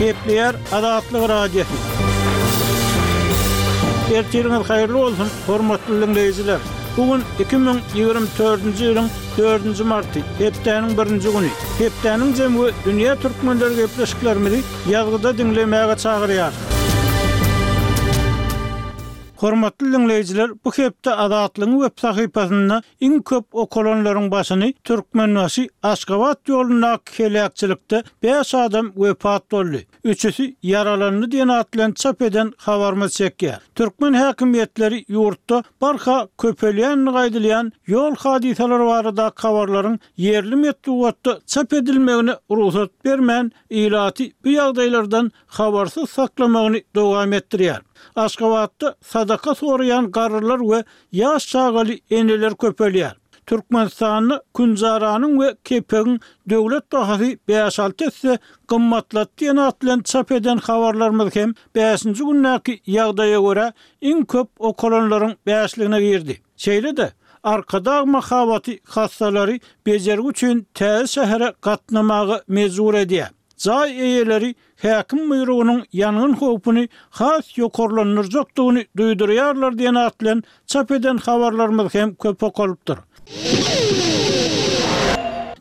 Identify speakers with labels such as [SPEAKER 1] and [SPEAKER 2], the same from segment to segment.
[SPEAKER 1] Gepleýär Azatlyk Radiosy. Ertiriňiz haýyrly bolsun, hormatly diňleýjiler! Bu gün iki müň ýigrimi dördünji ýylyň dördünji marty, hepdäniň birinji güni. Hepdäniň jemi we dünýä türkmenleri gepleşiklerimizi ýazgyda diňlemäge çagyrýar. Hormatly diňleýjiler, bu hepde Azatlygyň web sahypasynda Iň köp okalanlaryň başyny Türkmenbaşy, Aşgabat ýolundaky heläkçilikde bäş adam wepat boldy, üçüsi ýaralandy diýen at bilen çap eden habarymyz çekýär. Türkmen häkimiýetleri ýurtda barha köpelýänini aýdylýan ýol hadysalary baradaky habarlaryň ýerli metbugatda çap edilmegine rugsat bermän, ilaty bu ýagdaýlardan habarsyz saklamagyny dowam etdirýär. Aşgabatda sadaka soraýan garrylar we ýaş çagaly eneler köpelýär. Türkmenistanda künjaranyň we kepegiň döwlet bahasy bäş-alty esse gymmatlat diýen at bilen çap eden habarlarymyz hem bäşinji gündäki ýagdaýa görä iň köp okalanlaryň bäşligine girdi. Şeýle-de, Arkadag mahabaty hassalary bejergi üçin täze şähere gatnamaga mejbur edýär. Jaý eýeleri häkim buýrugynyň ýangyn howpuny has ýokarlandyrjakdygyny duýdurýarlar diýen at bilen çap eden habarlarymyz hem köp okalypdyr.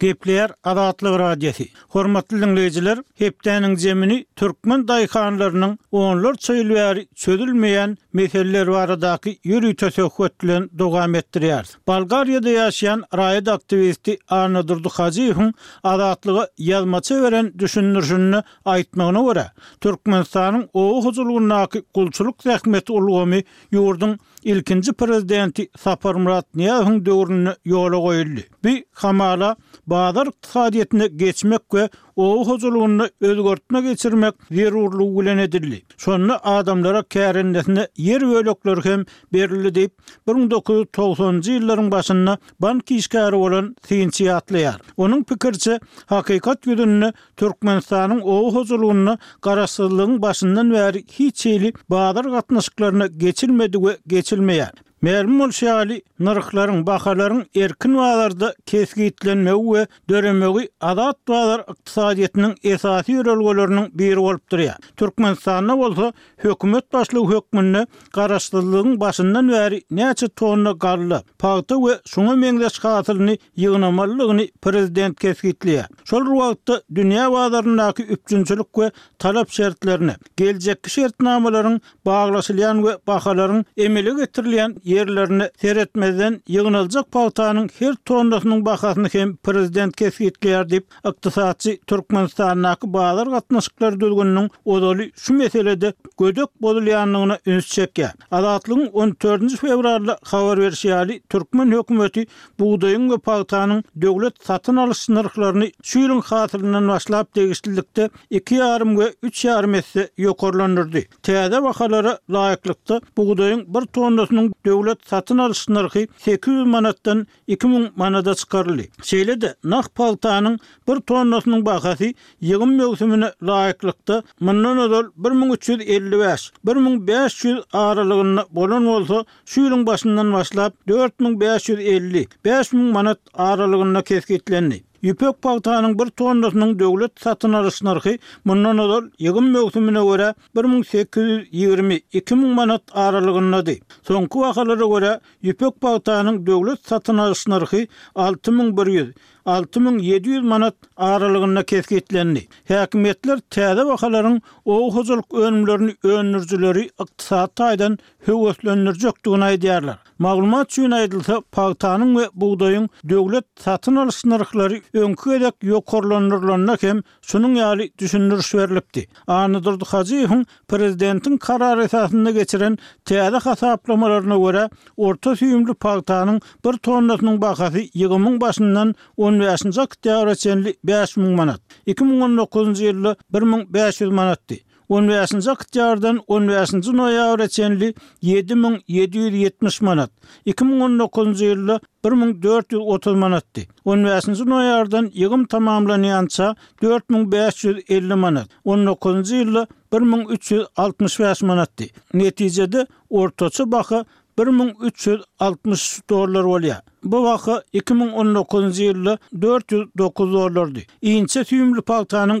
[SPEAKER 1] Gepleýär Azatlyk Radiosy. Hormatly diňleýjiler, hepdäniň zemini türkmen daýhanlarynyň onlarça ýyl bäri çözülmeýän meseleler baradaky ýörite söhbet bilen dowam etdirýäris. Bolgariýada ýaşaýan raýat aktiwisti Annadurdy Hajyýewiň Azatlyga ýazmaça beren düşündirişinde aýtmagyna görä, Türkmenistanyň oba hojalygyndaky gulçulyk zähmeti ulgamy ýurduň ilkinji prezidenti Saparmyrat Nyýazowyň döwründe ýola goýuldy. Bu, hamala, bazar ykdysadyýetine geçmek we Oba hojalygynda özgertme geçirmek zerurlygy bilen edildi. Şonda adamlara kärendesine ýer bölekleri hem berildi diýip, bir müň dokuz ýüz togsanynjy ýyllaryň başynda bank işgäri bolan synçy ýatlaýar. Onuň pikiriçe, hakykat ýüzünde Türkmenistanyň oba hojalygynda garaşsyzlygyň başyndan bäri hiç hili bazar gatnaşyklaryna geçilmedi we geçilmeýär. Mälim bolşy ýaly, nyrhlaryň, bahalaryň erkin bazarda kesgitlenmegi we döremegi azat bazar ykdysadyýetiniň esasy ýörelgeleriniň biri bolup durýar. Türkmenistanda bolsa hökümet başlygy hökmünde garaşsyzlygyň başyndan bäri näçe tonna galla, pagta we şuňa meňzeş hasylyny ýygnamalydygyny prezident kesgitleýär. Şol bir wagtda dünýä bazaryndaky üpjünçilik we talap şertlerine, geljekki şertnamalaryň baglaşylýan we bahalaryň emele getirilýän ýerlerine seretmezden ýygnaljak pagtanyň her tonnasynyň bahasyny hem prezident kesgitleýär diýip, ykdysatçy Türkmenistandaky bazar gatnaşyklary düzgüniniň ozaly şu meselede gödek bozulýandygyna üns çekýär. Azatlygyň on dördünji fewralda habar berşi ýaly, türkmen hökümeti bugdaýyň we pagtanyň döwlet satyn alyş nyrhlaryny şu ýylyň hasylyndan başlap degişlilikde iki ýarym we üç ýarym esse ýokarlandyrdy. Täze bahalara laýyklykda, bugdaýyň bir tonnasynyň döwlet satyn alyş nyrhy sekiz ýüz manatdan iki müň manada çykaryldy. Şeýle-de, nah pagtanyň bir tonnasynyň bahasy ýygym möwsümine laýyklykda, mundan ozal bir müň üç ýüz elli bäş, bir müň bäş ýüz aralygynda bolan bolsa, şu ýylyň başyndan başlap, dört müň bäş ýüz elli, bäş müň manat aralygynda kesgitlendi. Ýüpek pagtanyň bir tonnasynyň döwlet satyn alyş nyrhy mundan ozal ýygym möwsümine görä bir müň sekiz ýüz ýigrimi iki müň manat aralygyndady. Soňky bahalara görä, ýüpek pagtanyň döwlet satyn alyş nyrhy alty müň bir ýüz, alty müň ýedi ýüz manat aralygynda kesgitlendi. Häkimiýetler täze bahalaryň oba hojalyk önümlerini öndürijileri ykdysady taýdan höweslendirjekdigini aýdýarlar. Maglumat üçin aýdylsa, pagtanyň we bugdaýyň döwlet satyn alyş nyrhlary öňki gezek ýokarlandyrylanda hem şunuň ýaly düşündiriş berlipdi. Annadurdy Hajyýewiň prezidentiň karary esasynda geçiren täze hasaplamalaryna görä, orta süýümli pagtanyň bir tonnasynyň bahasy ýygymyň başyndan on bäşinji oktýabra çenli bäş müň manat, iki müň on dokuzynjy ýylda bir müň bäş ýüz manatdy. On bäşinji oktýabrdan on bäşinji noýabra çenli ýedi müň ýedi ýüz ýetmiş manat, iki müň on dokuzynjy ýylda bir müň dört ýüz otuz manatdy. On bäşinji noýabrdan ýygym tamamlanýança dört müň bäş ýüz elli manat, on dokuzynjy ýylda bir müň üç ýüz altmyş bäş manatdy. Netijede, ortaça baha bir müň üç ýüz altmyş dollar bolýar. Bu baha iki müň on dokuzynjy ýylda dört ýüz dokuz dollardy. Inçe süýümli pagtanyň